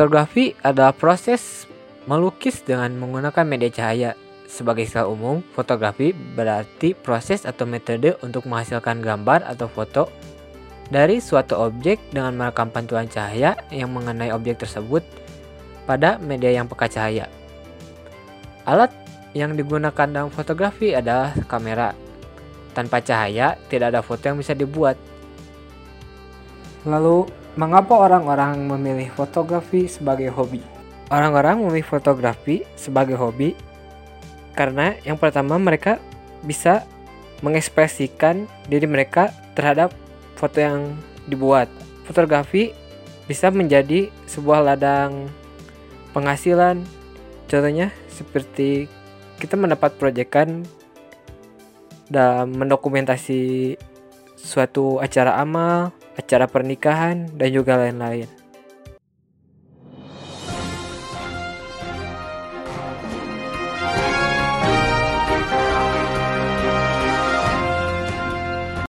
Fotografi adalah proses melukis dengan menggunakan media cahaya. Sebagai istilah umum, fotografi berarti proses atau metode untuk menghasilkan gambar atau foto dari suatu objek dengan merekam pantulan cahaya yang mengenai objek tersebut pada media yang peka cahaya. Alat yang digunakan dalam fotografi adalah kamera. Tanpa cahaya, tidak ada foto yang bisa dibuat. Lalu, mengapa orang-orang memilih fotografi sebagai hobi? Orang-orang memilih fotografi sebagai hobi karena yang pertama mereka bisa mengekspresikan diri mereka terhadap foto yang dibuat. Fotografi bisa menjadi sebuah ladang penghasilan. Contohnya seperti kita mendapat proyekan dalam mendokumentasi suatu acara amal, acara pernikahan, dan juga lain-lain.